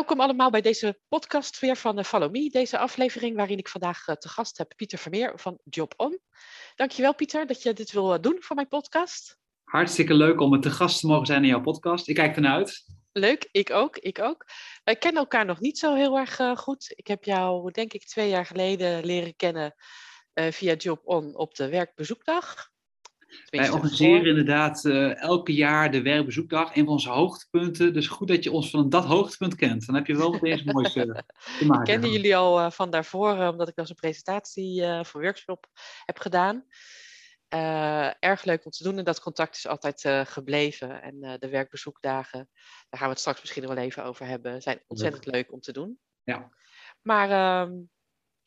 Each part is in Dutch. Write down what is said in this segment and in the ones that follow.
Welkom allemaal bij deze podcast weer van eh, Follow Me. Deze aflevering waarin ik vandaag eh, te gast heb Pieter Vermeer van Job On. Dankjewel Pieter dat je dit wil eh, doen voor mijn podcast. Hartstikke leuk om te gast te mogen zijn in jouw podcast. Ik kijk ernaar uit. Leuk, ik ook, ik ook. Wij kennen elkaar nog niet zo heel erg goed. Ik heb jou denk ik twee jaar geleden leren kennen via Job On op de werkbezoekdag. Wij organiseren inderdaad uh, elke jaar de werkbezoekdag, een van onze hoogtepunten. Dus goed dat je ons van dat hoogtepunt kent. Dan heb je wel iets moois uh, te maken. Ik kende jullie al uh, van daarvoor, omdat ik als een presentatie voor workshop heb gedaan. erg leuk om te doen en dat contact is altijd gebleven. En de werkbezoekdagen, daar gaan we het straks misschien wel even over hebben, zijn ontzettend leuk om te doen. Ja. Maar ehm,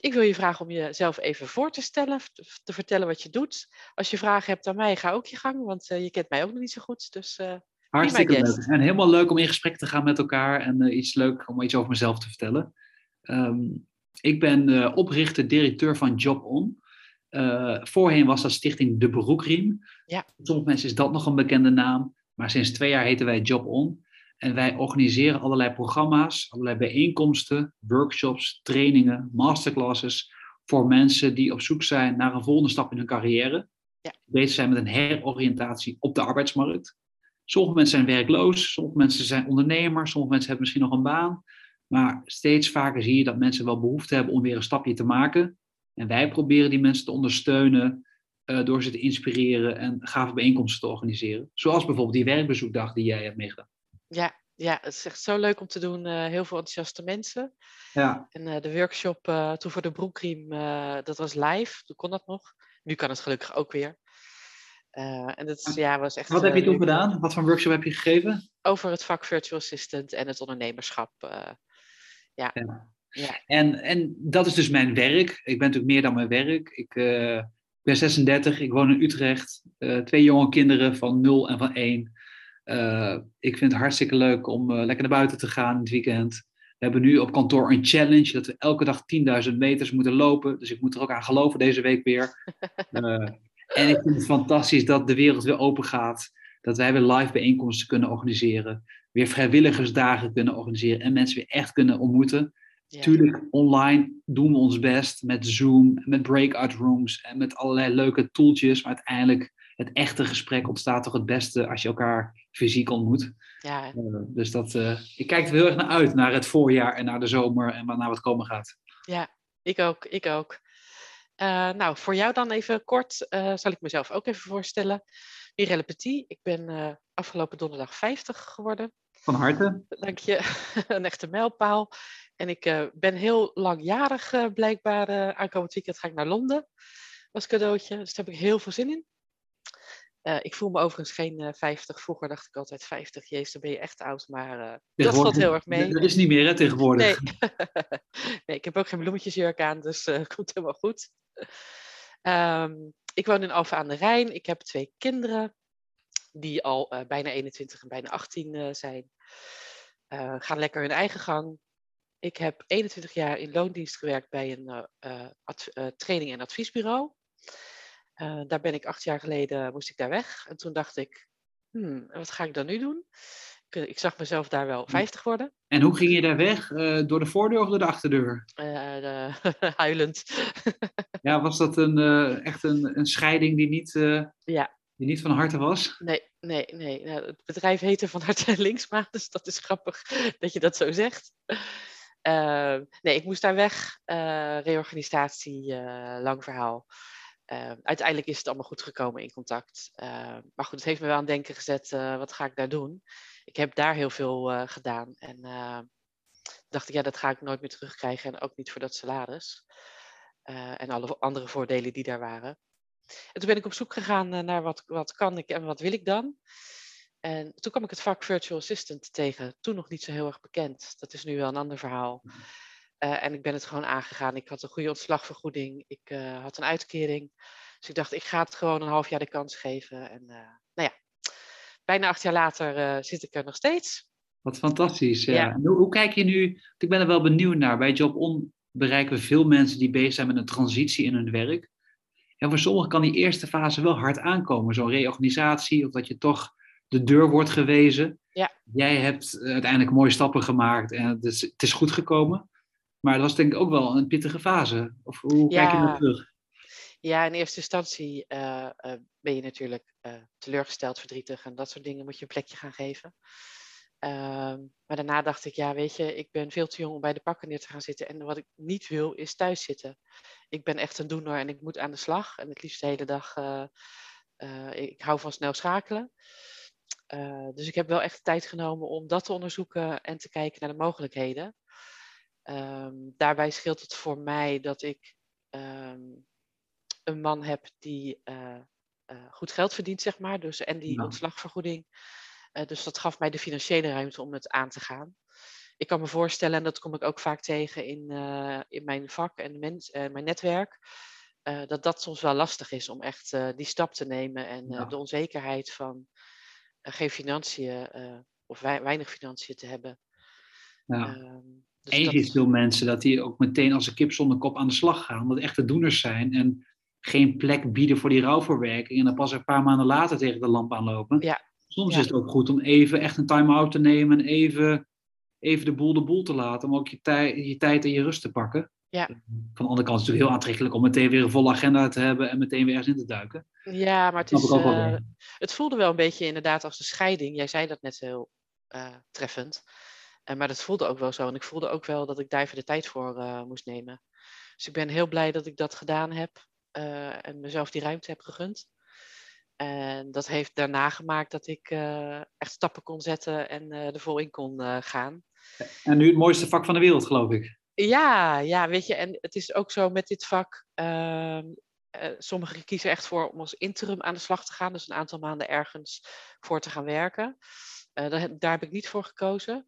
ik wil je vragen om jezelf even voor te stellen, te vertellen wat je doet. Als je vragen hebt aan mij, ga ook je gang, want uh, je kent mij ook nog niet zo goed. Dus, uh, Hartstikke leuk. En helemaal leuk om in gesprek te gaan met elkaar en uh, iets leuk om iets over mezelf te vertellen. Um, ik ben oprichter, directeur van Job On. voorheen was dat stichting De Broekriem. Ja. Sommige mensen is dat nog een bekende naam, maar sinds twee jaar heten wij Job On. En wij organiseren allerlei programma's, allerlei bijeenkomsten, workshops, trainingen, masterclasses voor mensen die op zoek zijn naar een volgende stap in hun carrière. Ja. Bezig zijn met een heroriëntatie op de arbeidsmarkt. Sommige mensen zijn werkloos, sommige mensen zijn ondernemer, sommige mensen hebben misschien nog een baan. Maar steeds vaker zie je dat mensen wel behoefte hebben om weer een stapje te maken. En wij proberen die mensen te ondersteunen uh, door ze te inspireren en gave bijeenkomsten te organiseren. Zoals bijvoorbeeld die werkbezoekdag die jij hebt meegedaan. Ja, ja, het is echt zo leuk om te doen. Uh, heel veel enthousiaste mensen. Ja. En uh, de workshop uh, toen voor de broekriem, dat was live. Toen kon dat nog. Nu kan het gelukkig ook weer. en dat ja, was echt. Wat heb je toen gedaan? Wat voor workshop heb je gegeven? Over het vak virtual assistant en het ondernemerschap. ja. ja. Ja. En, en dat is dus mijn werk. Ik ben natuurlijk meer dan mijn werk. Ik ben 36, ik woon in Utrecht. twee jonge kinderen van 0 en van 1. Uh, ik vind het hartstikke leuk om uh, lekker naar buiten te gaan in het weekend. We hebben nu op kantoor een challenge dat we elke dag 10.000 meters moeten lopen. Dus ik moet er ook aan geloven deze week weer. Uh, en ik vind het fantastisch dat de wereld weer open gaat. Dat wij weer live bijeenkomsten kunnen organiseren. Weer vrijwilligersdagen kunnen organiseren. En mensen weer echt kunnen ontmoeten. Ja. Tuurlijk, online doen we ons best met Zoom, met breakout rooms en met allerlei leuke tooltjes. Maar uiteindelijk het echte gesprek ontstaat toch het beste als je elkaar fysiek ontmoet. Ja. Uh, dus dat, uh, ik kijk er heel erg naar uit, naar het voorjaar en naar de zomer en naar wat komen gaat. Ja, ik ook, ik ook. Uh, nou, voor jou dan even kort, zal ik mezelf ook even voorstellen. Mirelle Petit, ik ben afgelopen donderdag 50 geworden. Van harte. Dank je, een echte mijlpaal. En ik ben heel langjarig blijkbaar. aankomend weekend ga ik naar Londen als cadeautje. Dus daar heb ik heel veel zin in. Uh, ik voel me overigens geen uh, 50. Vroeger dacht ik altijd 50. Jezus, dan ben je echt oud. Maar uh, dat valt heel erg mee. Dat is niet meer hè, tegenwoordig. Nee. nee, ik heb ook geen bloemetjesjurk aan, dus het komt helemaal goed. Um, ik woon in Alphen aan de Rijn. Ik heb twee kinderen die al bijna 21 en bijna 18 zijn. gaan lekker hun eigen gang. Ik heb 21 jaar in loondienst gewerkt bij een training- en adviesbureau. Uh, daar ben ik acht jaar geleden, moest ik daar weg. En toen dacht ik, hmm, wat ga ik dan nu doen? Ik, ik zag mezelf daar wel 50 worden. En hoe ging je daar weg? Uh, door de voordeur of door de achterdeur? Uh, de, huilend. ja, was dat een, echt een, een scheiding die niet, ja. die niet van harte was? Nee, nee, nee. Nou, het bedrijf heette Van Harte en Linksma, dus dat is grappig dat je dat zo zegt. nee, ik moest daar weg. reorganisatie, lang verhaal. Uh, uiteindelijk is het allemaal goed gekomen in contact. Uh, maar goed, het heeft me wel aan het denken gezet, uh, wat ga ik daar doen? Ik heb daar heel veel gedaan. En dacht ik, ja, dat ga ik nooit meer terugkrijgen. En ook niet voor dat salaris. en alle andere voordelen die daar waren. En toen ben ik op zoek gegaan naar wat, wat kan ik en wat wil ik dan? En toen kwam ik het vak Virtual Assistant tegen. Toen nog niet zo heel erg bekend. Dat is nu wel een ander verhaal. En ik ben het gewoon aangegaan. Ik had een goede ontslagvergoeding. Ik had een uitkering. Dus ik dacht, ik ga het gewoon een half jaar de kans geven. En nou ja, bijna acht jaar later zit ik er nog steeds. Wat fantastisch. Ja. Hoe, hoe, kijk je nu? Ik ben er wel benieuwd naar. Bij Job On bereiken we veel mensen die bezig zijn met een transitie in hun werk. En voor sommigen kan die eerste fase wel hard aankomen. Zo'n reorganisatie of dat je toch de deur wordt gewezen. Ja. Jij hebt uiteindelijk mooie stappen gemaakt en het is, het is goed gekomen. Maar dat was denk ik ook wel een pittige fase. Of hoe kijk je naar terug? Ja, in eerste instantie uh, uh, ben je natuurlijk uh, teleurgesteld, verdrietig en dat soort dingen moet je een plekje gaan geven. Ehm, maar daarna dacht ik, ja, weet je, ik ben veel te jong om bij de pakken neer te gaan zitten. En wat ik niet wil, is thuis zitten. Ik ben echt een doener en ik moet aan de slag. En het liefst de hele dag, ik hou van snel schakelen. Dus ik heb wel echt tijd genomen om dat te onderzoeken en te kijken naar de mogelijkheden. Um, daarbij scheelt het voor mij dat ik um, een man heb die goed geld verdient, zeg maar. Dus, en die ja. ontslagvergoeding uh, dus dat gaf mij de financiële ruimte om het aan te gaan. Ik kan me voorstellen, en dat kom ik ook vaak tegen in, in mijn vak en mens, mijn netwerk, dat dat soms wel lastig is om echt die stap te nemen en ja. de onzekerheid van geen financiën of weinig financiën te hebben. Ja. Uh, dus ziet veel mensen dat die ook meteen als een kip zonder kop aan de slag gaan, dat echte doeners zijn en geen plek bieden voor die rouwverwerking en dan pas een paar maanden later tegen de lamp aanlopen. Ja, Soms is het ook goed om even echt een time-out te nemen en even, even de boel de boel te laten. Om ook je, tij, je tijd en je rust te pakken. Ja. Van de andere kant is het natuurlijk heel aantrekkelijk om meteen weer een volle agenda te hebben en meteen weer ergens in te duiken. Ja, maar het, is, uh, het voelde wel een beetje inderdaad als de scheiding. Jij zei dat net heel uh, treffend. Uh, maar dat voelde ook wel zo. En ik voelde ook wel dat ik daar even de tijd voor moest nemen. Dus ik ben heel blij dat ik dat gedaan heb. en mezelf die ruimte heb gegund. En dat heeft daarna gemaakt dat ik uh, echt stappen kon zetten en er vol in kon gaan. En nu het mooiste vak van de wereld, geloof ik. Ja, ja, weet je, en het is ook zo met dit vak. Ehm, sommigen kiezen echt voor om als interim aan de slag te gaan, dus een aantal maanden ergens voor te gaan werken. Daar, daar, heb ik niet voor gekozen.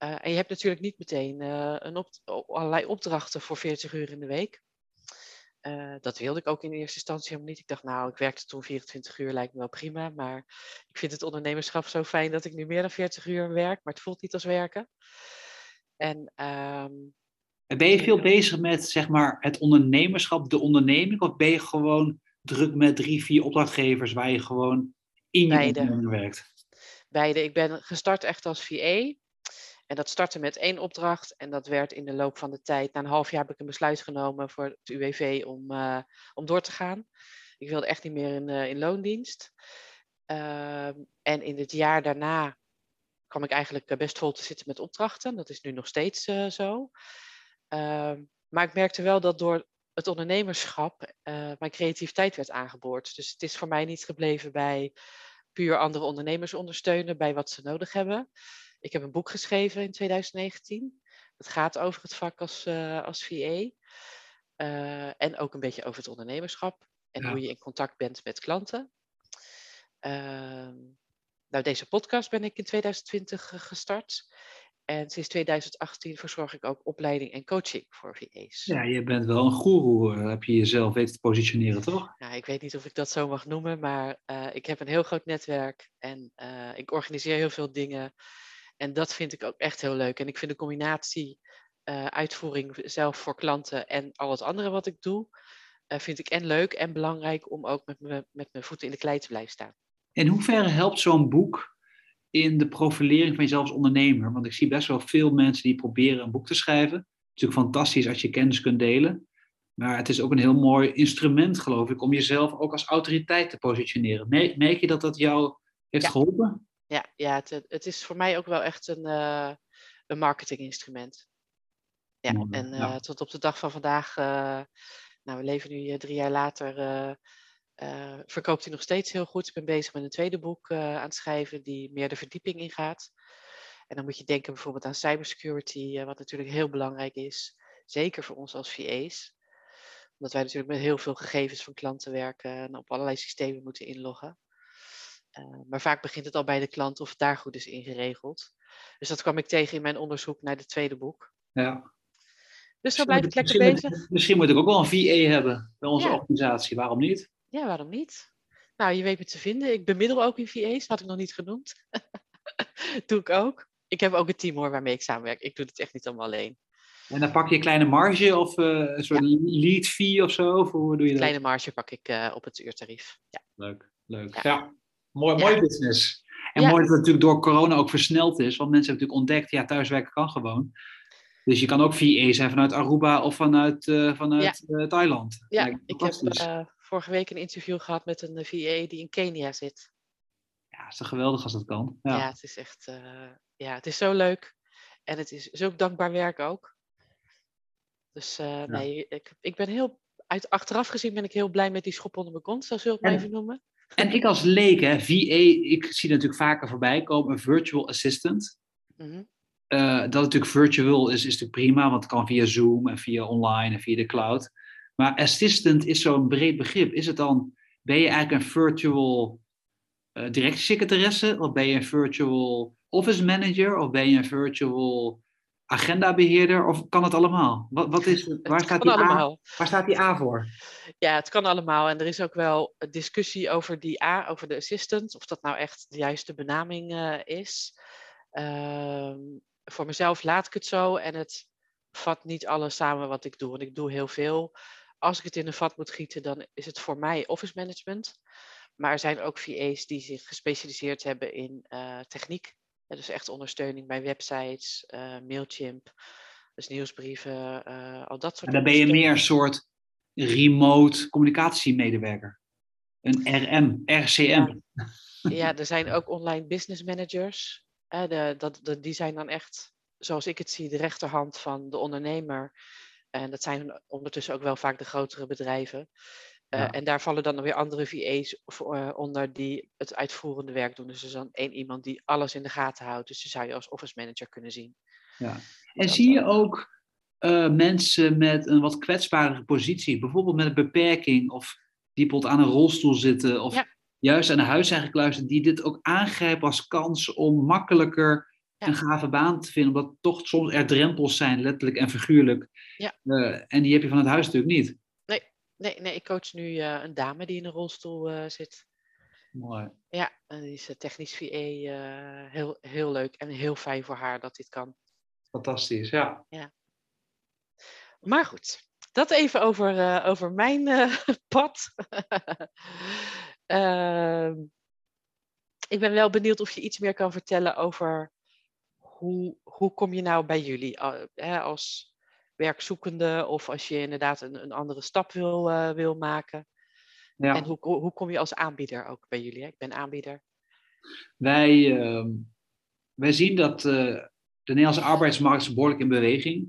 En je hebt natuurlijk niet meteen een op, allerlei opdrachten voor 40 uur in de week. Uh, dat wilde ik ook in eerste instantie helemaal niet. Ik dacht, nou, ik werkte toen 24 uur, lijkt me wel prima. Maar ik vind het ondernemerschap zo fijn dat ik nu meer dan 40 uur werk. Maar het voelt niet als werken. En, um, ben je veel bezig met zeg maar, het ondernemerschap, de onderneming? Of ben je gewoon druk met drie, vier opdrachtgevers waar je gewoon in je Beide. onderneming werkt? Beide. Ik ben gestart echt als VA. En dat startte met één opdracht en dat werd in de loop van de tijd, na een half jaar heb ik een besluit genomen voor het UWV om, uh, om door te gaan. Ik wilde echt niet meer in, uh, in loondienst. Uh, en in het jaar daarna kwam ik eigenlijk best vol te zitten met opdrachten. Dat is nu nog steeds zo. Ehm, maar ik merkte wel dat door het ondernemerschap mijn creativiteit werd aangeboord. Dus het is voor mij niet gebleven bij puur andere ondernemers ondersteunen bij wat ze nodig hebben. Ik heb een boek geschreven in 2019. Het gaat over het vak als, uh, als VA. Uh, eh, en ook een beetje over het ondernemerschap. En ja. hoe je in contact bent met klanten. Uh, nou, deze podcast ben ik in 2020 gestart. En sinds 2018 verzorg ik ook opleiding en coaching voor VA's. Ja, je bent wel een goeroe, eh, heb je jezelf weten te positioneren, toch? Ja, ik weet niet of ik dat zo mag noemen, maar uh, ik heb een heel groot netwerk en uh, ik organiseer heel veel dingen. En dat vind ik ook echt heel leuk. En ik vind de combinatie uh, uitvoering zelf voor klanten en al het andere wat ik doe, uh, vind ik en leuk en belangrijk om ook met, me, met mijn voeten in de klei te blijven staan. In hoeverre helpt zo'n boek in de profilering van jezelf als ondernemer? Want ik zie best wel veel mensen die proberen een boek te schrijven. Het is natuurlijk fantastisch als je kennis kunt delen. Maar het is ook een heel mooi instrument, geloof ik, om jezelf ook als autoriteit te positioneren. Merk je dat dat jou heeft ja. geholpen? Ja, ja het, het is voor mij ook wel echt een, uh, een marketinginstrument. Ja, Mooi, en ja. tot op de dag van vandaag, uh, nou we leven nu drie jaar later, verkoopt hij nog steeds heel goed. Ik ben bezig met een tweede boek aan het schrijven die meer de verdieping ingaat. En dan moet je denken bijvoorbeeld aan cybersecurity, wat natuurlijk heel belangrijk is. Zeker voor ons als VA's. Omdat wij natuurlijk met heel veel gegevens van klanten werken en op allerlei systemen moeten inloggen. Uh, maar vaak begint het al bij de klant of het daar goed is ingeregeld. Dus dat kwam ik tegen in mijn onderzoek naar het tweede boek. Ja. Dus zo blijf ik lekker misschien bezig. Moet, misschien moet ik ook wel een VA hebben bij onze Ja. organisatie. Waarom niet? Ja, waarom niet? Nou, je weet me te vinden. Ik bemiddel ook in VA's, had ik nog niet genoemd. doe ik ook. Ik heb ook een team hoor waarmee ik samenwerk. Ik doe het echt niet allemaal alleen. En dan pak je een kleine marge of eh, een soort lead fee of zo? Of hoe doe je dat? Kleine marge pak ik eh, op het uurtarief. Ja. Leuk, leuk. Ja. Ja, mooi, Ja. mooi business. En Ja. mooi dat het natuurlijk door corona ook versneld is. Want mensen hebben natuurlijk ontdekt, ja, thuiswerken kan gewoon. Dus je kan ook VA zijn vanuit Aruba of vanuit, eh, vanuit eh, Thailand. Ja, ik heb eh, vorige week een interview gehad met een VA die in Kenia zit. Ja, is toch geweldig als dat kan. Ja, Ja. het is echt, ja, het is zo leuk. En het is zulk dankbaar werk ook. Dus nee, ik, ik ben heel, uit, achteraf gezien ben ik heel blij met die schop onder mijn kont, zo zul ik het maar En- even noemen. En ik als leek, hè, VA, ik zie natuurlijk vaker voorbij komen, een virtual assistant. Mhm. Eh, dat natuurlijk virtual is, is natuurlijk prima, want het kan via Zoom en via online en via de cloud. Maar assistant is zo'n breed begrip. Is het dan, ben je eigenlijk een virtual eh directiesecretaresse? Of ben je een virtual office manager? Of ben je een virtual agendabeheerder? Of kan het allemaal? Wat, wat is, waar, staat die A, waar staat die A voor? Ja, het kan allemaal. En er is ook wel discussie over die A, over de assistant, of dat nou echt de juiste benaming eh, is. Ehm, voor mezelf laat ik het zo en het vat niet alles samen wat ik doe. Want ik doe heel veel. Als ik het in een vat moet gieten, dan is het voor mij office management. Maar er zijn ook VA's die zich gespecialiseerd hebben in eh, techniek. Ja, dus echt ondersteuning bij websites, eh, Mailchimp, dus nieuwsbrieven, eh, al dat soort En dan ben je meer een soort remote communicatiemedewerker. Een RM, RCM. Ja, er zijn ook online business managers. Hè, de, dat, de, die zijn dan echt, zoals ik het zie, de rechterhand van de ondernemer. En dat zijn ondertussen ook wel vaak de grotere bedrijven. Eh, Ja. En daar vallen dan weer andere VA's voor, eh, onder die het uitvoerende werk doen. Dus er is dan één iemand die alles in de gaten houdt. Dus die zou je als office manager kunnen zien. Ja. En Dat zie je dan. ook eh, mensen met een wat kwetsbare positie, bijvoorbeeld met een beperking of die bijvoorbeeld aan een rolstoel zitten of Ja. juist aan een huis zijn gekluisterd, die dit ook aangrijpen als kans om makkelijker Ja. een gave baan te vinden, omdat toch soms er drempels zijn, letterlijk en figuurlijk. Ja. Eh, en die heb je van het huis natuurlijk niet. Nee, nee ik coach nu eh, een dame die in een rolstoel eh, zit. Mooi. Ja, en die is eh, technisch VA. eh, heel, heel leuk en heel fijn voor haar dat dit kan. Fantastisch, ja. Maar goed, dat even over, over mijn pad. Ehm, ik ben wel benieuwd of je iets meer kan vertellen over hoe, hoe kom je nou bij jullie als werkzoekende of als je inderdaad een, een andere stap wil, eh, wil maken. ja. En hoe, hoe kom je als aanbieder ook bij jullie? Hè? Ik ben aanbieder. Wij, ehm, wij zien dat eh, de Nederlandse arbeidsmarkt is behoorlijk in beweging.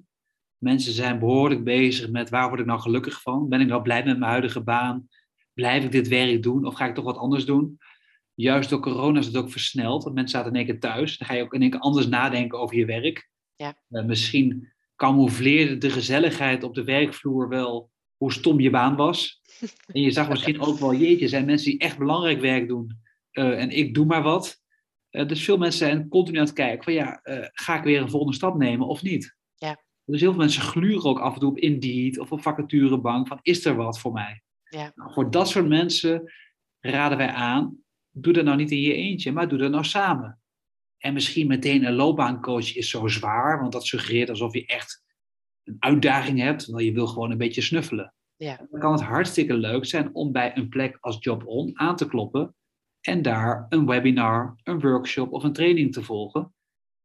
Mensen zijn behoorlijk bezig met waar word ik nou gelukkig van? Ben ik nou blij met mijn huidige baan? Blijf ik dit werk doen of ga ik toch wat anders doen? Juist door corona is het ook versneld, want mensen zaten in één keer thuis. Dan ga je ook in één keer anders nadenken over je werk. Ja. Eh, misschien camoufleerde de gezelligheid op de werkvloer wel hoe stom je baan was. En je zag misschien ook wel, jeetje, zijn mensen die echt belangrijk werk doen. eh, en ik doe maar wat. Eh, dus veel mensen zijn continu aan het kijken van ja, eh, ga ik weer een volgende stap nemen of niet? Ja. Dus heel veel mensen gluren ook af en toe op Indeed of op vacaturebank van is er wat voor mij? Ja. Nou, voor dat soort mensen raden wij aan, doe dat nou niet in je eentje, maar doe dat nou samen. En misschien meteen een loopbaancoach is zo zwaar, want dat suggereert alsof je echt een uitdaging hebt, terwijl je wil gewoon een beetje snuffelen. Ja. Dan kan het hartstikke leuk zijn om bij een plek als Job On aan te kloppen en daar een webinar, een workshop of een training te volgen,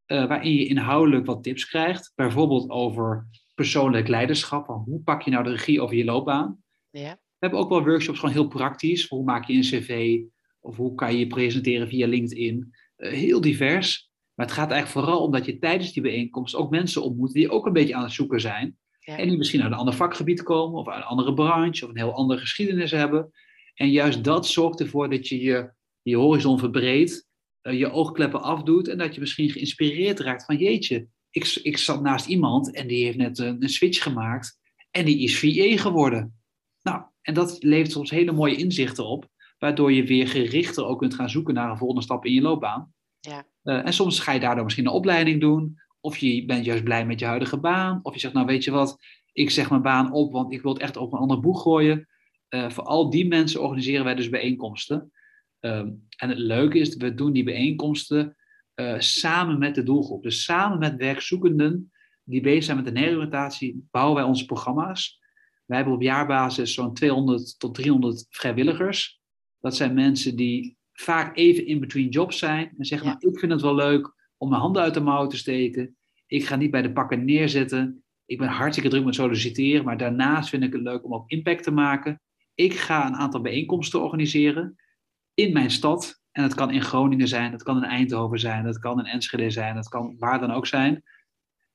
eh, waarin je inhoudelijk wat tips krijgt, bijvoorbeeld over persoonlijk leiderschap, hoe pak je nou de regie over je loopbaan. Ja. We hebben ook wel workshops gewoon heel praktisch, hoe maak je een cv of hoe kan je je presenteren via LinkedIn. Eh, heel divers, maar het gaat eigenlijk vooral om dat je tijdens die bijeenkomst ook mensen ontmoet die ook een beetje aan het zoeken zijn. Ja. En die misschien uit een ander vakgebied komen of uit een andere branche of een heel andere geschiedenis hebben. En juist dat zorgt ervoor dat je je, je horizon verbreedt, eh, je oogkleppen afdoet en dat je misschien geïnspireerd raakt van jeetje, ik, ik zat naast iemand en die heeft net een, een switch gemaakt en die is VA geworden. Nou, en dat levert soms hele mooie inzichten op, waardoor je weer gerichter ook kunt gaan zoeken naar een volgende stap in je loopbaan. Ja. Eh, en soms ga je daardoor misschien een opleiding doen, Of je bent juist blij met je huidige baan. Of je zegt, nou weet je wat, ik zeg mijn baan op, want ik wil het echt op een ander boeg gooien. Uh, voor al die mensen organiseren wij dus bijeenkomsten. Ehm, en het leuke is, we doen die bijeenkomsten uh, samen met de doelgroep. Dus samen met werkzoekenden die bezig zijn met de heroriëntatie, bouwen wij onze programma's. Wij hebben op jaarbasis zo'n 200 tot 300 vrijwilligers. Dat zijn mensen die vaak even in between jobs zijn en zeggen, nou, ik vind het wel leuk om mijn handen uit de mouw te steken. Ik ga niet bij de pakken neerzitten. Ik ben hartstikke druk met solliciteren, maar daarnaast vind ik het leuk om ook impact te maken. Ik ga een aantal bijeenkomsten organiseren in mijn stad. En dat kan in Groningen zijn, dat kan in Eindhoven zijn, dat kan in Enschede zijn, dat kan waar dan ook zijn.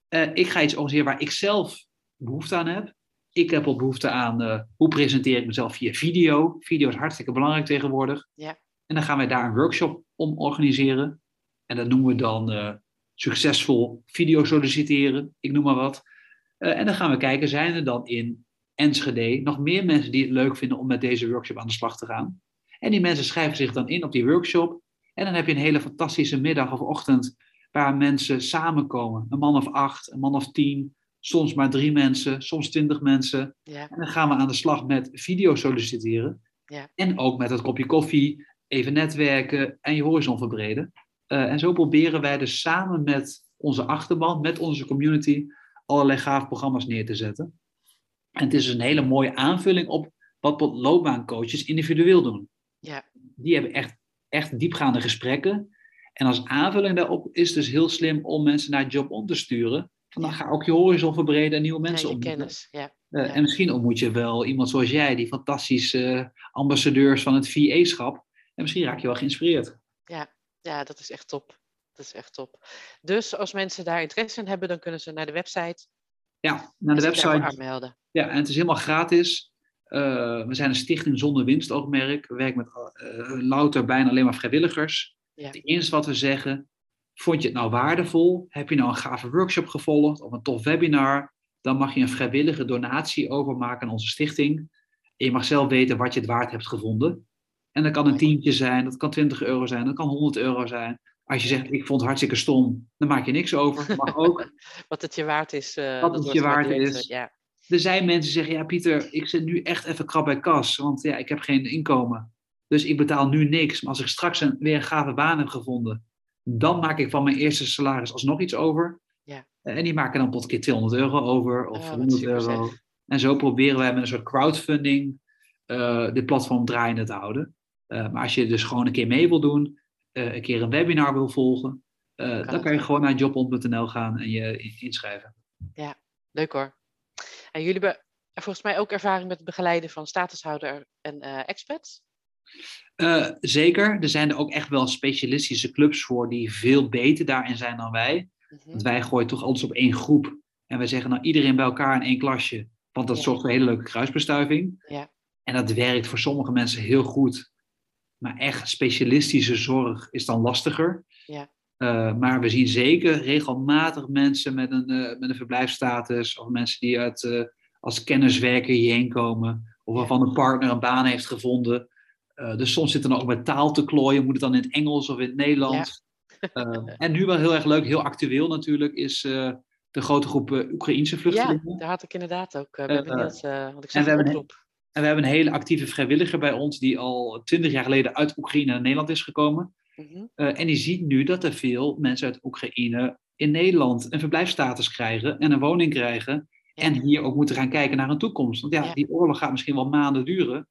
Uh, ik ga iets organiseren waar ik zelf behoefte aan heb. Ik heb al behoefte aan uh, hoe presenteer ik mezelf via video. Video is hartstikke belangrijk tegenwoordig. Ja. En dan gaan wij daar een workshop om organiseren. En dat noemen we dan uh, succesvol video solliciteren, ik noem maar wat. en dan gaan we kijken, zijn er dan in Enschede nog meer mensen die het leuk vinden om met deze workshop aan de slag te gaan? En die mensen schrijven zich dan in op die workshop. En dan heb je een hele fantastische middag of ochtend waar mensen samenkomen. Een man of acht, een man of tien, soms maar drie mensen, soms twintig mensen. Ja. En dan gaan we aan de slag met video solliciteren. Ja. En ook met het kopje koffie, even netwerken en je horizon verbreden. Uh, en zo proberen wij dus samen met onze achterban, met onze community, allerlei gaaf programma's neer te zetten. En het is dus een hele mooie aanvulling op wat loopbaancoaches individueel doen. Ja. Die hebben echt, echt diepgaande gesprekken. En als aanvulling daarop is het dus heel slim om mensen naar job om te sturen. Dan ga ook je horizon verbreden en nieuwe mensen ja, ontmoeten. kennis, ja. Uh, Ja. En misschien ontmoet je wel iemand zoals jij, die fantastische eh, ambassadeurs van het VA-schap. En misschien raak je wel geïnspireerd. ja, dat is echt top. Dat is echt top. Dus als mensen daar interesse in hebben, dan kunnen ze naar de website. Ja, naar de website. aanmelden. Ja, en het is helemaal gratis. Uh, we zijn een stichting zonder winstoogmerk. We werken met uh, louter bijna alleen maar vrijwilligers. Ja. Het eerste wat we zeggen, vond je het nou waardevol? Heb je nou een gave workshop gevolgd of een tof webinar? Dan mag je een vrijwillige donatie overmaken aan onze stichting. En je mag zelf weten wat je het waard hebt gevonden. En dat kan een tientje zijn, dat kan 20 euro zijn, dat kan 100 euro zijn. Als je zegt, ik vond het hartstikke stom, dan maak je niks over. Mag ook. Wat het je waard is. uh, Wat het je waard is. Ja. Er zijn mensen die zeggen, ja Pieter, ik zit nu echt even krap bij kas, want ja, ik heb geen inkomen. Dus ik betaal nu niks. Maar als ik straks een, weer een gave baan heb gevonden, dan maak ik van mijn eerste salaris alsnog iets over. Ja. En die maken dan pot keer 200 euro over of Oh, wat 100 super euro. zeg. En zo proberen wij met een soort crowdfunding uh, dit platform draaiende te houden. Uh, maar als je dus gewoon een keer mee wil doen, uh, een keer een webinar wil volgen, dan kan je gewoon naar jobond.nl gaan en je inschrijven. Leuk hoor. En jullie hebben volgens mij ook ervaring met het begeleiden van statushouder en expats? Uh, zeker. Er zijn er ook echt wel specialistische clubs voor die veel beter daarin zijn dan wij. Mm Want wij gooien toch alles op één groep. En we zeggen nou iedereen bij elkaar in één klasje. Want dat Ja. zorgt voor een hele leuke kruisbestuiving. Ja. En dat werkt voor sommige mensen heel goed. Maar echt specialistische zorg is dan lastiger. Ja. Uh, maar we zien zeker regelmatig mensen met een, uh, met een verblijfsstatus. Of mensen die uit, als kenniswerker hierheen komen. Of waarvan een partner een baan heeft gevonden. Uh, dus soms zitten er ook met taal te klooien. Moet het dan in het Engels of in het Nederlands? Uh, en nu wel heel erg leuk, heel actueel natuurlijk, is uh, de grote groep uh, Oekraïnse Ja, vluchtelingen. daar had ik inderdaad ook. Ben Eh, benieuwd, want ik en we een. En we hebben een hele actieve vrijwilliger bij ons die al twintig jaar geleden uit Oekraïne naar Nederland is gekomen. Mhm. En die ziet nu dat er veel mensen uit Oekraïne in Nederland een verblijfsstatus krijgen en een woning krijgen. Ja. En hier ook moeten gaan kijken naar een toekomst. Want ja, Ja. die oorlog gaat misschien wel maanden duren.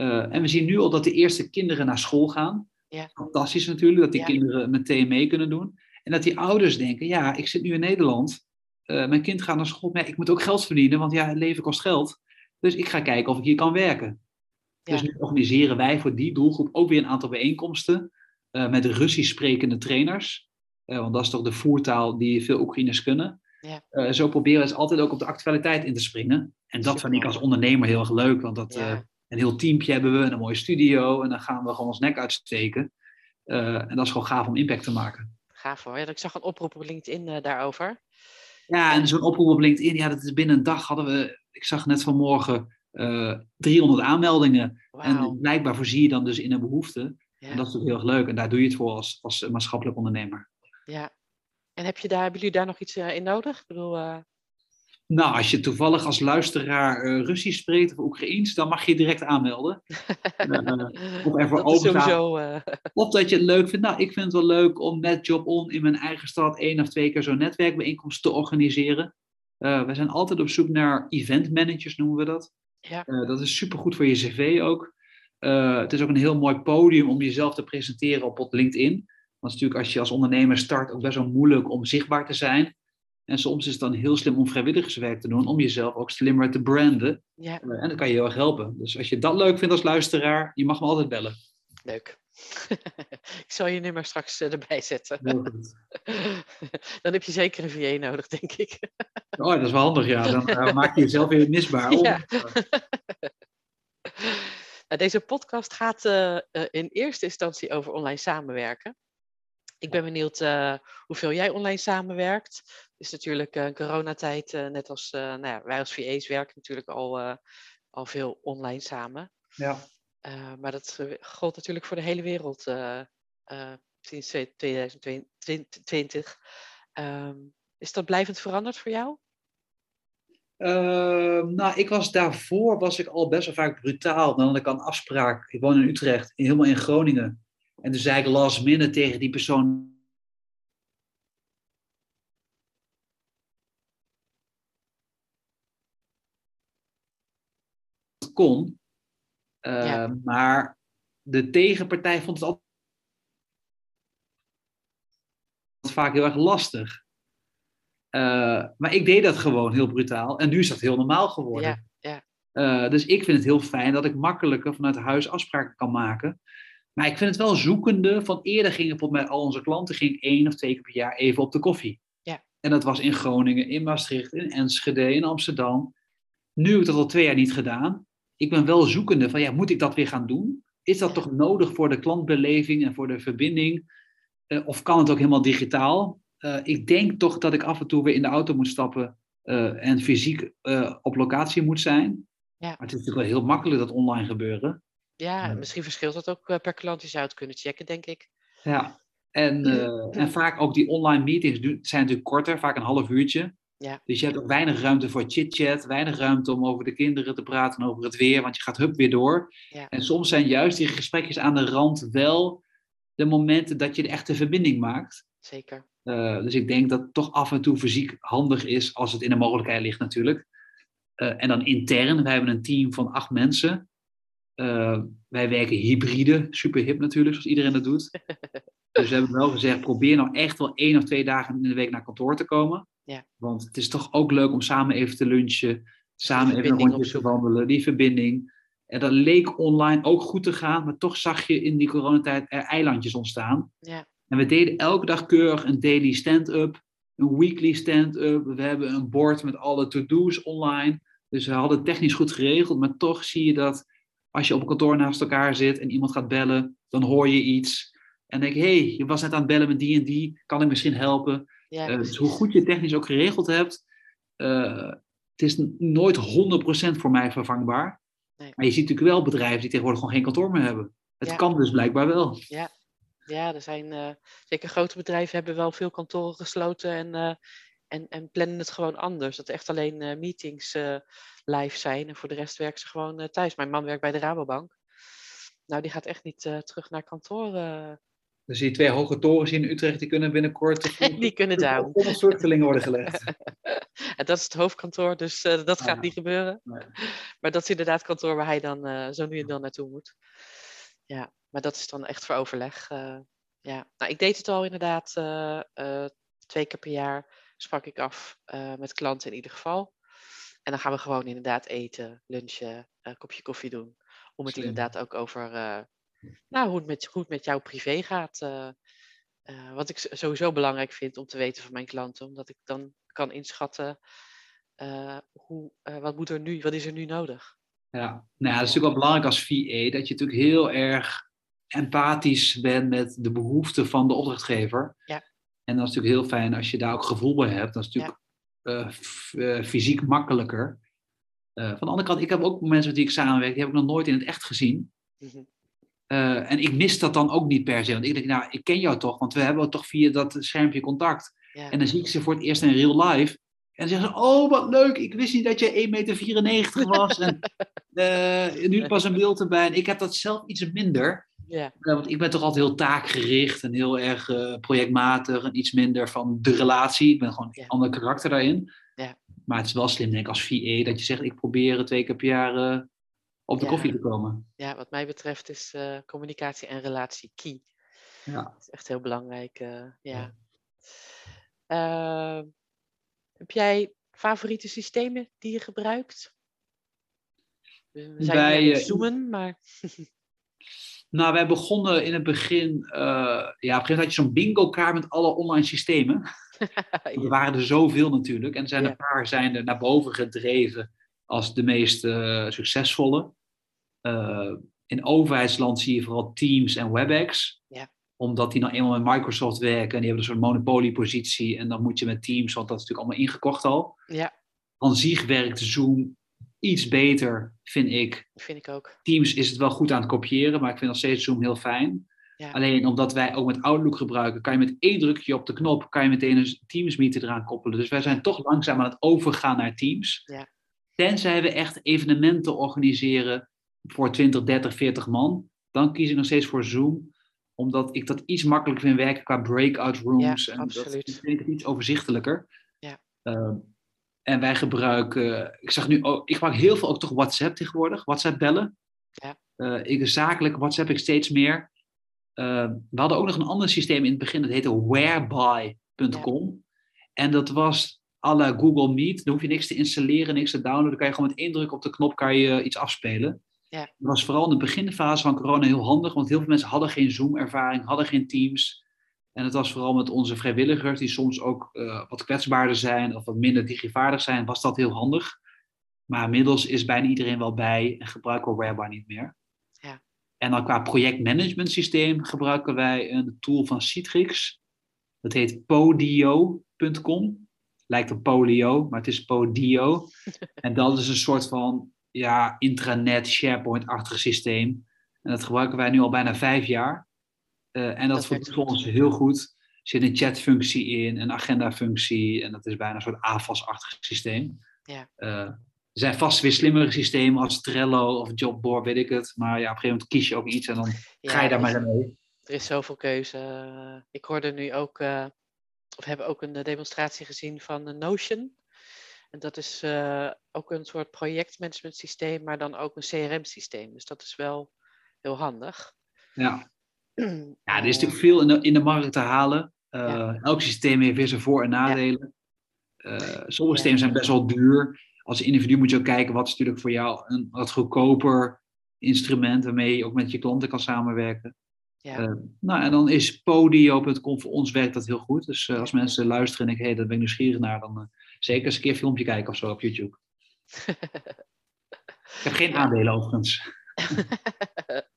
Uh, en we zien nu al dat de eerste kinderen naar school gaan. Ja. Fantastisch natuurlijk, dat die Ja. kinderen meteen mee kunnen doen. En dat die ouders denken, ja, ik zit nu in Nederland. Uh, mijn kind gaat naar school, maar ik moet ook geld verdienen, want ja, het leven kost geld. Dus ik ga kijken of ik hier kan werken. Ja. Dus nu organiseren wij voor die doelgroep ook weer een aantal bijeenkomsten uh, met Russisch sprekende trainers. Want dat is toch de voertaal die veel Oekraïners kunnen. Ja. Zo proberen we dus altijd ook op de actualiteit in te springen. En dat vind ik als ondernemer heel erg leuk, want dat, Ja. Een heel teampje hebben we en een mooie studio. En dan gaan we gewoon ons nek uitsteken. Uh, en dat is gewoon gaaf om impact te maken. Gaaf hoor. Ja, ik zag een oproep op LinkedIn uh, daarover. Ja, en zo'n oproep op LinkedIn, ja, dat is binnen een dag hadden we, ik zag net vanmorgen, uh, 300 aanmeldingen. Wauw. En blijkbaar voorzie je dan dus in een behoefte. Ja. En dat is ook heel erg leuk. En daar doe je het voor als, als maatschappelijk ondernemer. Ja. En heb je daar, hebben jullie daar nog iets in nodig? Ik bedoel, nou, als je toevallig als luisteraar uh, Russisch spreekt of Oekraïens, dan mag je je direct aanmelden. uh, of ervoor sowieso, Of dat je het leuk vindt. Nou, ik vind het wel leuk om met Job On in mijn eigen stad één of twee keer zo'n netwerkbijeenkomst te organiseren. we zijn altijd op zoek naar event managers, noemen we dat. Ja. dat is supergoed voor je cv ook. het is ook een heel mooi podium om jezelf te presenteren op LinkedIn. Want natuurlijk als je als ondernemer start ook best wel moeilijk om zichtbaar te zijn. En soms is het dan heel slim om vrijwilligerswerk te doen, om jezelf ook slimmer te branden. Ja. Uh, en dat kan je heel erg helpen. Dus als je dat leuk vindt als luisteraar, je mag me altijd bellen. Leuk. ik zal je nummer straks uh, erbij zetten. dan heb je zeker een VA nodig, denk ik. oh, dat is wel handig, ja. Dan uh, maak je jezelf weer misbaar. Ja. nou, deze podcast gaat in eerste instantie over online samenwerken. Ik ben benieuwd uh, hoeveel jij online samenwerkt. Is natuurlijk uh, coronatijd, uh, net als nou ja, wij als VA's werken natuurlijk al, al veel online samen. Ja. maar dat gold natuurlijk voor de hele wereld sinds 2020. Um, is dat blijvend veranderd voor jou? Ehm, nou, ik was daarvoor was ik al best wel vaak brutaal. Dan had ik een afspraak. Ik woon in Utrecht, helemaal in Groningen. En toen zei ik last minute tegen die persoon. Kon. Uh, Maar de tegenpartij vond het altijd vaak heel erg lastig. Uh, maar ik deed dat gewoon heel brutaal. En nu is dat heel normaal geworden. Ja, ja. Uh, dus ik vind het heel fijn dat ik makkelijker vanuit huis afspraken kan maken. Maar ik vind het wel zoekende. Van eerder gingen bijvoorbeeld met al onze klanten ging één of twee keer per jaar even op de koffie. Ja. En dat was in Groningen, in Maastricht, in Enschede, in Amsterdam. Nu heb ik dat al twee jaar niet gedaan. Ik ben wel zoekende van ja, moet ik dat weer gaan doen? Is dat toch nodig voor de klantbeleving en voor de verbinding? Uh, of kan het ook helemaal digitaal? Uh, ik denk toch dat ik af en toe weer in de auto moet stappen uh, en fysiek op locatie moet zijn. Ja. Maar het is natuurlijk wel heel makkelijk dat online gebeuren. Ja, misschien verschilt dat ook per klant. Je zou het kunnen checken, denk ik. Ja, en, uh, en vaak ook die online meetings zijn natuurlijk korter, vaak een half uurtje. Ja. Dus je hebt ook weinig ruimte voor chit-chat, weinig ruimte om over de kinderen te praten, over het weer, want je gaat hup weer door. Ja. En soms zijn juist die gesprekjes aan de rand wel de momenten dat je de echte verbinding maakt. Zeker. Uh, dus ik denk dat het toch af en toe fysiek handig is, als het in de mogelijkheid ligt natuurlijk. Uh, en dan intern, wij hebben een team van acht mensen. Uh, wij werken hybride, super hip natuurlijk, zoals iedereen dat doet. dus we hebben wel gezegd, probeer nou echt wel één of twee dagen in de week naar kantoor te komen. Ja. Want het is toch ook leuk om samen even te lunchen, samen even een rondje te wandelen, die verbinding. En dat leek online ook goed te gaan, maar toch zag je in die coronatijd er eilandjes ontstaan. Ja. En we deden elke dag keurig een daily stand-up, een weekly stand-up. We hebben een board met alle to-do's online. Dus we hadden het technisch goed geregeld, maar toch zie je dat als je op een kantoor naast elkaar zit en iemand gaat bellen, dan hoor je iets. En denk je, hé, hey, je was net aan het bellen met die en die, kan ik misschien helpen? Ja, uh, dus hoe goed je het technisch ook geregeld hebt, uh, het is nooit 100% voor mij vervangbaar. Nee. Maar je ziet natuurlijk wel bedrijven die tegenwoordig gewoon geen kantoor meer hebben. Het Ja. kan dus blijkbaar wel. Ja, ja er zijn eh, zeker grote bedrijven hebben wel veel kantoren gesloten en, eh, en, en plannen het gewoon anders. Dat echt alleen eh, meetings eh, live zijn en voor de rest werken ze gewoon eh, thuis. Mijn man werkt bij de Rabobank. Nou, die gaat echt niet eh, terug naar kantoor. Dus die twee hoge torens in Utrecht, die kunnen binnenkort Die kunnen down. op vluchtelingen worden gelegd. en dat is het hoofdkantoor, dus eh, dat gaat Ah. niet gebeuren. Nee. Maar dat is inderdaad het kantoor waar hij dan eh, zo nu en dan naartoe moet. Ja, maar dat is dan echt voor overleg. eh, ja, nou, ik deed het al inderdaad twee keer per jaar sprak ik af met klanten in ieder geval. En dan gaan we gewoon inderdaad eten, lunchen, een kopje koffie doen. Om het Slim. inderdaad ook over nou, hoe, het met, hoe het met jou privé gaat. eh, eh, wat ik sowieso belangrijk vind om te weten van mijn klanten. Omdat ik dan kan inschatten eh, hoe, wat, moet er nu, wat is er nu nodig. Ja, nou ja, dat is natuurlijk wel belangrijk als VA, dat je natuurlijk heel erg empathisch bent met de behoeften van de opdrachtgever. Ja. En dat is natuurlijk heel fijn als je daar ook gevoel bij hebt. Dat is natuurlijk f- fysiek makkelijker. Van de andere kant, ik heb ook mensen met die ik samenwerk, die heb ik nog nooit in het echt gezien. Mhm. Eh, en ik mis dat dan ook niet per se. Want ik denk, nou, ik ken jou toch, want we hebben toch via dat schermpje contact. En dan zie ik ze voor het eerst in real life. En dan zeggen ze, oh wat leuk, ik wist niet dat je 1,94 meter was. en uh, nu pas een beeld erbij. En ik heb dat zelf iets minder. Ja. want ik ben toch altijd heel taakgericht en heel erg projectmatig en iets minder van de relatie. Ik ben gewoon een ander karakter daarin. Ja. Maar het is wel slim, denk ik, als VA, dat je zegt, ik probeer twee keer per jaar op de Ja. koffie te komen. Ja, wat mij betreft is eh, communicatie en relatie key. Ja. Dat is echt heel belangrijk. eh, ja. Ehm, heb jij favoriete systemen die je gebruikt? We zijn Bij, eh, zoomen, maar Nou, wij begonnen in het begin, ja, op een gegeven moment had je zo'n bingo-kaart met alle online systemen. Er waren er zoveel natuurlijk. En er zijn Ja. een paar zijn er naar boven gedreven als de meest succesvolle. Eh, in overheidsland zie je vooral Teams en WebEx. Ja. Omdat die nou eenmaal met Microsoft werken en die hebben een soort monopoliepositie. En dan moet je met Teams, want dat is natuurlijk allemaal ingekocht al. ja, Aan zich werkt Zoom iets beter, vind ik. vind ik ook. Teams is het wel goed aan het kopiëren, maar ik vind nog steeds Zoom heel fijn. Ja. Alleen omdat wij ook met Outlook gebruiken, kan je met één drukje op de knop, kan je meteen een Teams meeting eraan koppelen. Dus wij zijn toch langzaam aan het overgaan naar Teams. Ja. Tenzij we echt evenementen organiseren voor 20, 30, 40 man, dan kies ik nog steeds voor Zoom omdat ik dat iets makkelijker vind werken qua breakout rooms. Ja, en dat vind ik het iets overzichtelijker. Ja. Ehm, en wij gebruiken, ik zag nu ook, ik gebruik heel veel ook toch WhatsApp tegenwoordig, WhatsApp bellen. Ja. Eh, ik, zakelijk WhatsApp ik steeds meer. Eh, we hadden ook nog een ander systeem in het begin, dat heette whereby.com. En dat was la Google Meet. Daar hoef je niks te installeren, niks te downloaden. Dan kan je gewoon met één druk op de knop kan je iets afspelen. Ja. Dat was vooral in de beginfase van corona heel handig, want heel veel mensen hadden geen Zoom-ervaring, hadden geen Teams. En het was vooral met onze vrijwilligers, die soms ook eh, wat kwetsbaarder zijn of wat minder digivaardig zijn, was dat heel handig. Maar inmiddels is bijna iedereen wel bij en gebruiken we Whereby niet meer. Ja. En dan qua projectmanagement systeem gebruiken wij een tool van Citrix. Dat heet podio.com. Lijkt op polio, maar het is Podio. en dat is een soort van ja, intranet, SharePoint-achtig systeem. En dat gebruiken wij nu al bijna vijf jaar. Eh, en dat, voelt voor ons heel goed. Er zit een chatfunctie in, een agendafunctie. En dat is bijna een soort AFAS-achtig systeem. Ja. Eh, er zijn vast weer slimmere systemen als Trello of Jobboard, weet ik het. Maar ja, op een gegeven moment kies je ook iets en dan Ja, ga je daar maar mee. Er is zoveel keuze. Ik hoorde nu ook, eh, of hebben ook een demonstratie gezien van Notion. En dat is eh, ook een soort projectmanagement systeem, maar dan ook een CRM-systeem. Dus dat is wel heel handig. Ja. Ja, er is natuurlijk veel in de, in de markt te halen. Eh, Ja. Elk systeem heeft weer zijn voor- en nadelen. Eh, sommige systemen zijn best wel duur. Als individu moet je ook kijken wat is natuurlijk voor jou een wat goedkoper instrument waarmee je ook met je klanten kan samenwerken. Ja. Nou, en dan is podio.com voor ons werkt dat heel goed. Dus als mensen luisteren en hé, hey, daar ben ik nieuwsgierig naar, dan zeker eens een keer een filmpje kijken of zo op YouTube. Ik heb geen aandelen overigens.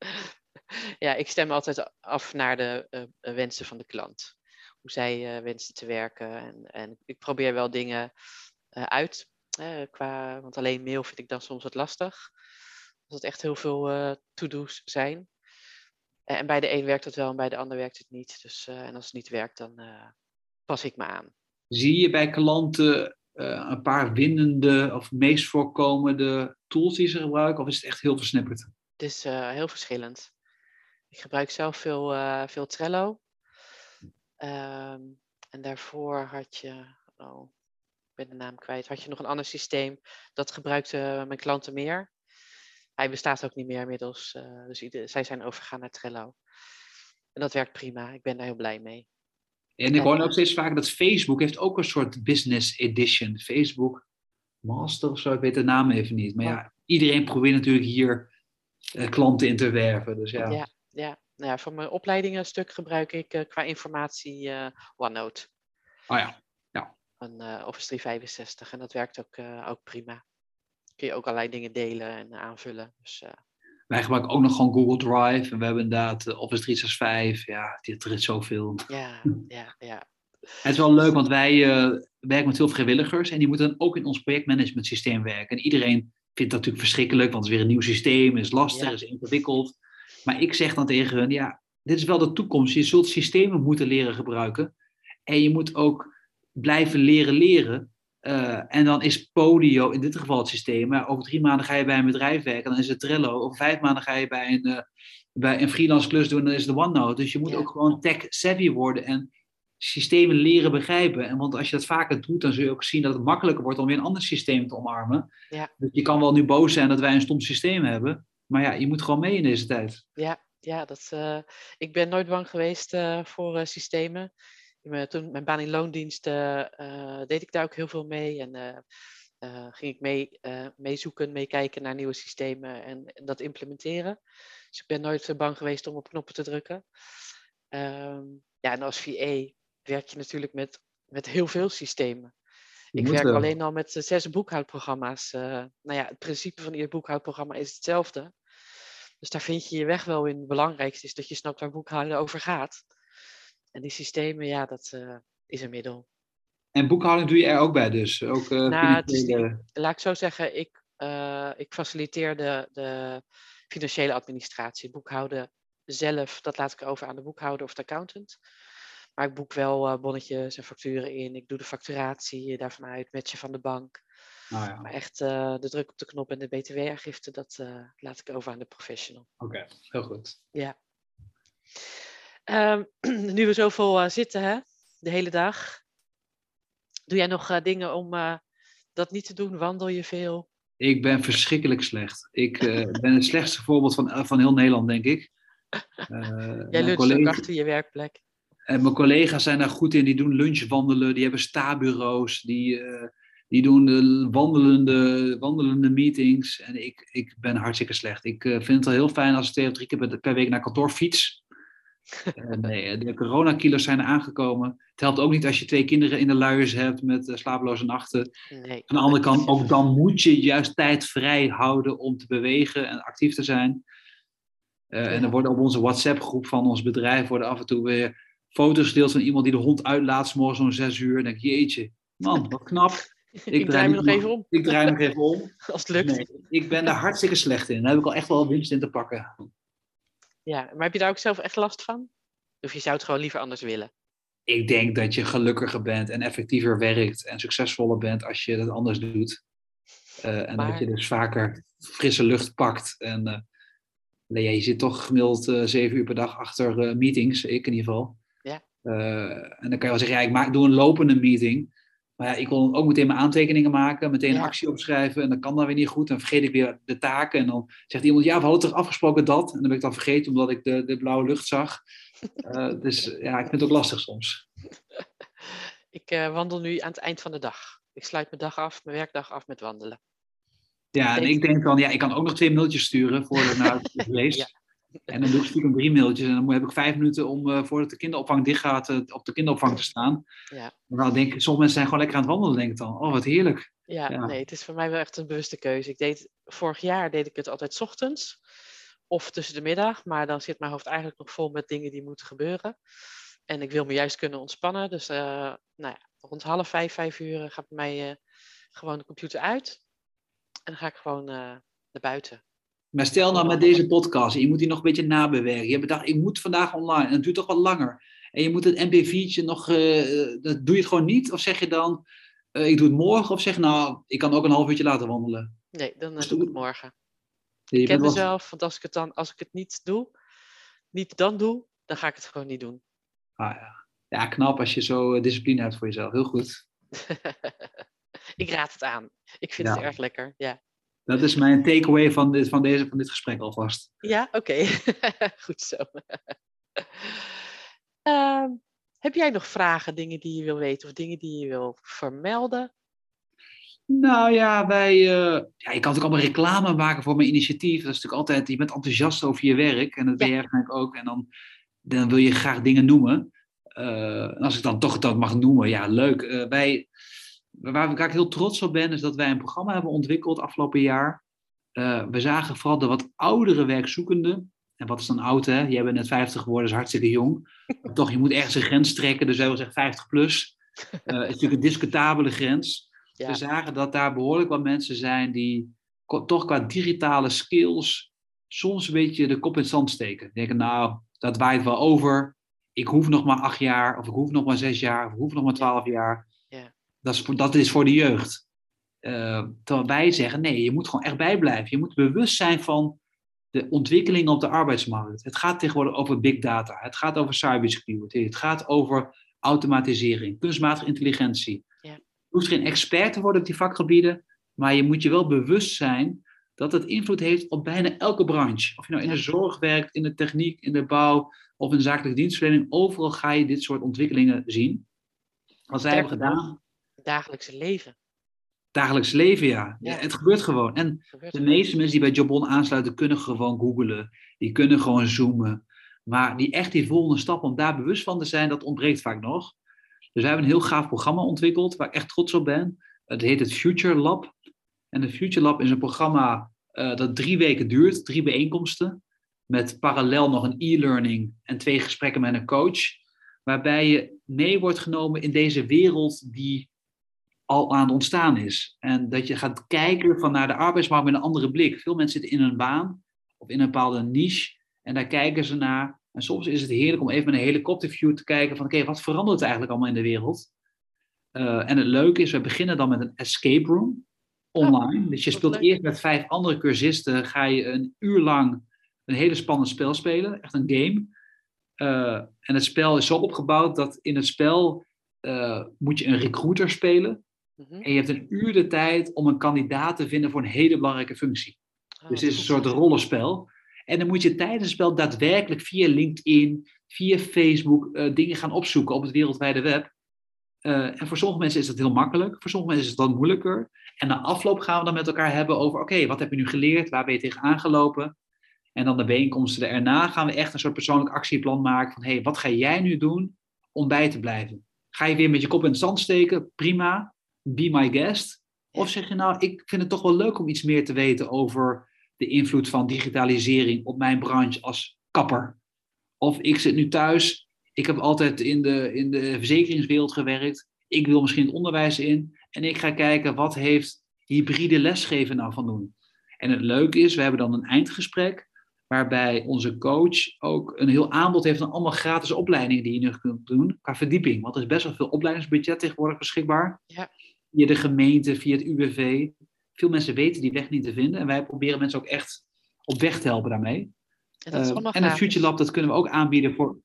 ja, ik stem altijd af naar de eh, eh, wensen van de klant. Hoe zij eh, wensen te werken. En, en ik probeer wel dingen uit. qua, want alleen mail vind ik dan soms wat lastig. Als het echt heel veel to-do's zijn. En bij de een werkt het wel en bij de ander werkt het niet. Dus, en als het niet werkt, dan pas ik me aan. Zie je bij klanten eh, een paar winnende of meest voorkomende tools die ze gebruiken? Of is het echt heel versnipperd? Het is eh, heel verschillend. Ik gebruik zelf veel, eh, veel Trello. Ehm, en daarvoor had je, oh, ik ben de naam kwijt, had je nog een ander systeem. Dat gebruikten mijn klanten meer. Hij bestaat ook niet meer inmiddels. dus zij zijn overgegaan naar Trello. En dat werkt prima. Ik ben daar heel blij mee. En ik hoor ook steeds vaker dat Facebook heeft ook een soort business edition. Facebook Master of zo, ik weet de naam even niet. Maar ja, iedereen probeert natuurlijk hier eh, klanten in te werven. Dus ja. Ja, ja. Nou ja, voor mijn opleidingen stuk gebruik ik eh, qua informatie eh, OneNote. Oh ja. Van eh, Office 365. En dat werkt ook, ook prima. Kun je ook allerlei dingen delen en aanvullen. Dus Wij gebruiken ook nog gewoon Google Drive. En we hebben inderdaad eh, Office 365. Ja, dit er is zoveel. ja, ja, ja. Het is wel leuk, want wij eh, werken met veel vrijwilligers. En die moeten dan ook in ons projectmanagement systeem werken. En iedereen vindt dat natuurlijk verschrikkelijk, want het is weer een nieuw systeem. is lastig, Ja. is ingewikkeld. Maar ik zeg dan tegen hun, ja, dit is wel de toekomst. Je zult systemen moeten leren gebruiken. En je moet ook blijven leren leren. Eh, en dan is Podio in dit geval het systeem. Maar over drie maanden ga je bij een bedrijf werken, dan is het Trello. Over vijf maanden ga je bij een, uh, bij een freelance klus doen, dan is het OneNote. Dus je moet ook gewoon tech-savvy worden en systemen leren begrijpen. En want als je dat vaker doet, dan zul je ook zien dat het makkelijker wordt om weer een ander systeem te omarmen. Ja. Dus je kan wel nu boos zijn dat wij een stom systeem hebben. Maar ja, je moet gewoon mee in deze tijd. Ja, ja dat, uh, ik ben nooit bang geweest voor systemen mijn, toen mijn baan in loondienst uh, deed ik daar ook heel veel mee. En uh, ging ik mee, meezoeken, meekijken naar nieuwe systemen en, en, dat implementeren. Dus ik ben nooit bang geweest om op knoppen te drukken. Um, ja, en als VA werk je natuurlijk met, met heel veel systemen. ik werk alleen al met zes boekhoudprogramma's. nou ja, het principe van ieder boekhoudprogramma is hetzelfde. Dus daar vind je je weg wel in. Het belangrijkste is dat je snapt waar boekhouden over gaat. En die systemen, ja, dat uh, is een middel. En boekhouding doe je er ook bij dus? Ook, uh, nou, financiële... laat ik zo zeggen, ik, uh, ik faciliteer de, de financiële administratie. Boekhouden zelf, dat laat ik over aan de boekhouder of de accountant. Maar ik boek wel bonnetjes en facturen in. Ik doe de facturatie daarvan uit, matchen van de bank. Oh ja. Maar echt de druk op de knop en de btw-aangifte, dat laat ik over aan de professional. Oké, heel goed. Ja. Um, nu we zoveel uh, zitten, hè, de hele dag. Doe jij nog uh, dingen om uh, dat niet te doen? Wandel je veel? Ik ben verschrikkelijk slecht. Ik ben het slechtste voorbeeld van, van heel Nederland, denk ik. jij luncht collega... achter je werkplek. En mijn collega's zijn daar goed in. Die doen lunchwandelen, die hebben sta-bureaus, die, die doen de wandelende, wandelende meetings. En ik, ik ben hartstikke slecht. Ik vind het wel heel fijn als ik twee of drie keer per week naar kantoor fiets. Uh, nee, de coronakilo's zijn aangekomen. Het helpt ook niet als je twee kinderen in de luiers hebt met uh, slapeloze nachten. Nee, Aan de andere kant, ook dan moet je juist tijd vrij houden om te bewegen en actief te zijn. Uh, ja. En er worden op onze WhatsApp-groep van ons bedrijf worden af en toe weer foto's gedeeld van iemand die de hond uitlaat, morgens om zes uur. En denk ik, jeetje, man, wat knap. Ik, ik draai me nog even om. Ik draai nog even om. Als het lukt. Nee, ik ben daar hartstikke slecht in. Daar heb ik al echt wel winst in te pakken. Ja, maar heb je daar ook zelf echt last van? Of je zou het gewoon liever anders willen? Ik denk dat je gelukkiger bent en effectiever werkt en succesvoller bent als je dat anders doet. Uh, en maar... dat je dus vaker frisse lucht pakt. En uh, nee, je zit toch gemiddeld uh, zeven uur per dag achter meetings, ik in ieder geval. Ja. en dan kan je wel zeggen, ja, ik maak, doe een lopende meeting. Maar ja, ik wil ook meteen mijn aantekeningen maken, meteen actie opschrijven. En dan kan dat weer niet goed. Dan vergeet ik weer de taken. En dan zegt iemand, ja, we hadden toch afgesproken dat. En dan ben ik dan vergeten omdat ik de, de blauwe lucht zag. Eh, dus ja, ik vind het ook lastig soms. Ik eh, wandel nu aan het eind van de dag. Ik sluit mijn dag af, mijn werkdag af met wandelen. Ja, en ik denk dan, ja, ik kan ook nog twee mailtjes sturen voordat ik naar het geweest. Ja. En dan doe ik stiekem drie mailtjes. En dan heb ik vijf minuten om, eh, voordat de kinderopvang dichtgaat, eh, op de kinderopvang te staan. Ja. Maar dan denk sommige mensen zijn gewoon lekker aan het wandelen, denk ik dan. Oh, wat heerlijk. Ja, Ja. nee, het is voor mij wel echt een bewuste keuze. Ik deed, vorig jaar deed ik het altijd 's ochtends of tussen de middag, maar dan zit mijn hoofd eigenlijk nog vol met dingen die moeten gebeuren. En ik wil me juist kunnen ontspannen. Dus eh, nou ja, rond half vijf, vijf uur gaat bij mij gewoon de computer uit. En dan ga ik gewoon naar buiten. Maar stel nou met deze podcast, je moet die nog een beetje nabewerken. Je hebt bedacht, ik moet vandaag online. En het duurt toch wat langer. En je moet het MP4'tje nog, eh, dat doe je het gewoon niet? Of zeg je dan, eh, ik doe het morgen? Of zeg nou, ik kan ook een half uurtje later wandelen? Nee, dan eh, doe ik het morgen. Ik ken wel- mezelf, want als ik het dan, als ik het niet doe, niet dan doe, dan ga ik het gewoon niet doen. Ah, ja. ja, knap als je zo discipline hebt voor jezelf. Heel goed. ik raad het aan. Ik vind Ja. het erg lekker. Ja, Dat is mijn takeaway van dit, van, deze, van dit gesprek alvast. ja oké. Goed zo. Ehm, heb jij nog vragen, dingen die je wil weten of dingen die je wil vermelden? Nou ja, wij. eh, ja, je kan natuurlijk allemaal reclame maken voor mijn initiatief. Dat is natuurlijk altijd. Je bent enthousiast over je werk. En dat ben jij waarschijnlijk ook. En dan, dan wil je graag dingen noemen. Eh, en als ik dan toch dat mag noemen, ja, leuk. Eh, wij, waar ik heel trots op ben, is dat wij een programma hebben ontwikkeld afgelopen jaar. Eh, we zagen vooral de wat oudere werkzoekenden. En wat is dan oud, hè? Jij bent net 50 geworden, is hartstikke jong. Maar toch, je moet ergens een grens trekken. Dus wij willen zeggen 50 plus. Het is natuurlijk een discutabele grens. Ja. We zagen dat daar behoorlijk wat mensen zijn die toch qua digitale skills soms een beetje de kop in het zand steken. Denken, nou, dat waait wel over. Ik hoef nog maar acht jaar, of ik hoef nog maar zes jaar, of ik hoef nog maar twaalf jaar. Dat is, voor, dat is voor de jeugd. Uh, terwijl wij zeggen, nee, je moet gewoon echt bijblijven. Je moet bewust zijn van de ontwikkelingen op de arbeidsmarkt. Het gaat tegenwoordig over big data. Het gaat over cybersecurity. Het gaat over automatisering, kunstmatige intelligentie. Ja. Je hoeft geen expert te worden op die vakgebieden, maar je moet je wel bewust zijn dat het invloed heeft op bijna elke branche. Of je nou in de zorg werkt, in de techniek, in de bouw of in zakelijke dienstverlening, overal ga je dit soort ontwikkelingen zien. Wat zij hebben gedaan. Dagelijkse leven. Dagelijks leven, ja. ja. Het gebeurt gewoon. En de meeste mensen die bij Jobon aansluiten, kunnen gewoon googlen. Die kunnen gewoon zoomen. Maar die echt die volgende stap om daar bewust van te zijn, dat ontbreekt vaak nog. Dus wij hebben een heel gaaf programma ontwikkeld, waar ik echt trots op ben. Het heet het Future Lab. En het Future Lab is een programma uh, dat drie weken duurt, drie bijeenkomsten. Met parallel nog een e-learning en twee gesprekken met een coach. Waarbij je mee wordt genomen in deze wereld die al aan het ontstaan is. En dat je gaat kijken van naar de arbeidsmarkt met een andere blik. Veel mensen zitten in een baan of in een bepaalde niche en daar kijken ze naar. En soms is het heerlijk om even met een helikopterview te kijken van oké, wat verandert er eigenlijk allemaal in de wereld? Uh, en het leuke is, we beginnen dan met een escape room online. dus je speelt eerst met vijf andere cursisten, ga je een uur lang een hele spannend spel spelen, echt een game. Uh, en het spel is zo opgebouwd dat in het spel uh, moet je een recruiter spelen. Mhm. En je hebt een uur de tijd om een kandidaat te vinden voor een hele belangrijke functie. Oh, dus het is een soort rollenspel. En dan moet je tijdens het spel daadwerkelijk via LinkedIn, via Facebook uh, dingen gaan opzoeken op het wereldwijde web. Uh, en voor sommige mensen is dat heel makkelijk, voor sommige mensen is het wat moeilijker. En na afloop gaan we dan met elkaar hebben over: oké, wat heb je nu geleerd? Waar ben je tegen aangelopen? En dan de bijeenkomsten erna gaan we echt een soort persoonlijk actieplan maken van: hé, hey, wat ga jij nu doen om bij te blijven? Ga je weer met je kop in het zand steken? Prima, be my guest. Of zeg je nou, ik vind het toch wel leuk om iets meer te weten over de invloed van digitalisering op mijn branche als kapper. Of ik zit nu thuis, ik heb altijd in de, in de verzekeringswereld gewerkt. Ik wil misschien het onderwijs in. En ik ga kijken, wat heeft hybride lesgeven nou van doen? En het leuke is, we hebben dan een eindgesprek waarbij onze coach ook een heel aanbod heeft van allemaal gratis opleidingen die je nu kunt doen qua verdieping. Want er is best wel veel opleidingsbudget tegenwoordig beschikbaar. Ja. Via de gemeente, via het UWV. Veel mensen weten die weg niet te vinden en wij proberen mensen ook echt op weg te helpen daarmee. En, dat uh, en het Future Lab, dat kunnen we ook aanbieden voor.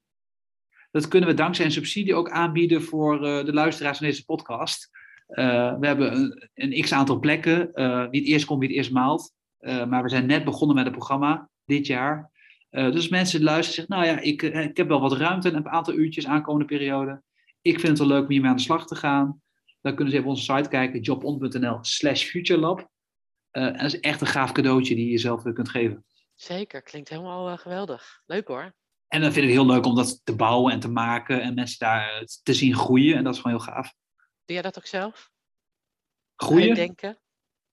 Dat kunnen we dankzij een subsidie ook aanbieden voor uh, de luisteraars van deze podcast. Uh, we hebben een, een x aantal plekken. niet eerst komt, wie het eerst maalt. maar we zijn net begonnen met het programma dit jaar. dus mensen luisteren zeggen, nou ja, ik, ik heb wel wat ruimte, een aantal uurtjes aankomende periode. Ik vind het wel leuk om hiermee aan de slag te gaan. Dan kunnen ze even op onze site kijken, jobon.nl slash futurelab. Uh, en dat is echt een gaaf cadeautje die je jezelf kunt geven. Zeker, klinkt helemaal uh, geweldig. Leuk hoor. En dan vind ik het heel leuk om dat te bouwen en te maken en mensen daar eh, te zien groeien. En dat is gewoon heel gaaf. Doe jij dat ook zelf? Groeien? Het uitdenken,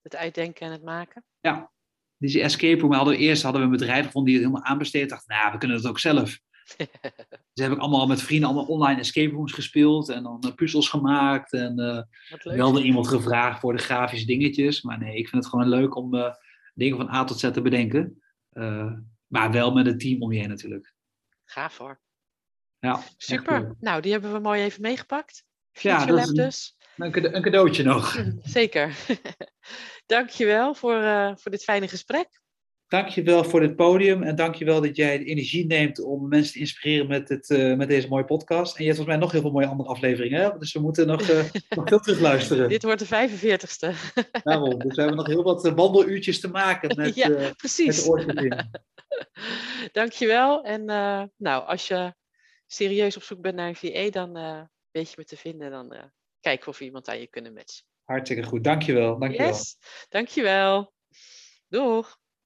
het uitdenken en het maken? Ja, dus die escape room hadden we eerst hadden we een bedrijf gevonden die het helemaal aanbesteed. dacht, nou, we kunnen dat ook zelf. dus heb ik allemaal met vrienden allemaal online escape rooms gespeeld en dan uh, puzzels gemaakt. En uh, wel iemand gevraagd voor de grafische dingetjes. Maar nee, ik vind het gewoon leuk om uh, dingen van A tot Z te bedenken. maar wel met een team om je heen natuurlijk. Gaaf hoor. Ja, Super. Nou, die hebben we mooi even meegepakt. Future ja, dat is een, dus. Een, cadeautje nog. Zeker. Dankjewel voor, uh, voor dit fijne gesprek. Dankjewel voor dit podium en dankjewel dat jij de energie neemt om mensen te inspireren met, het, uh, met deze mooie podcast. En je hebt volgens mij nog heel veel mooie andere afleveringen, hè? dus we moeten nog, uh, nog veel terugluisteren. Dit wordt de 45ste. Daarom, dus we hebben nog heel wat wandeluurtjes te maken met, ja, precies. met de Dankjewel. En nou, als je serieus op zoek bent naar een VA, dan weet je me te vinden. Dan kijken of we iemand aan je kunnen matchen. Hartstikke goed, dankjewel. dankjewel. Yes, dankjewel. Doeg.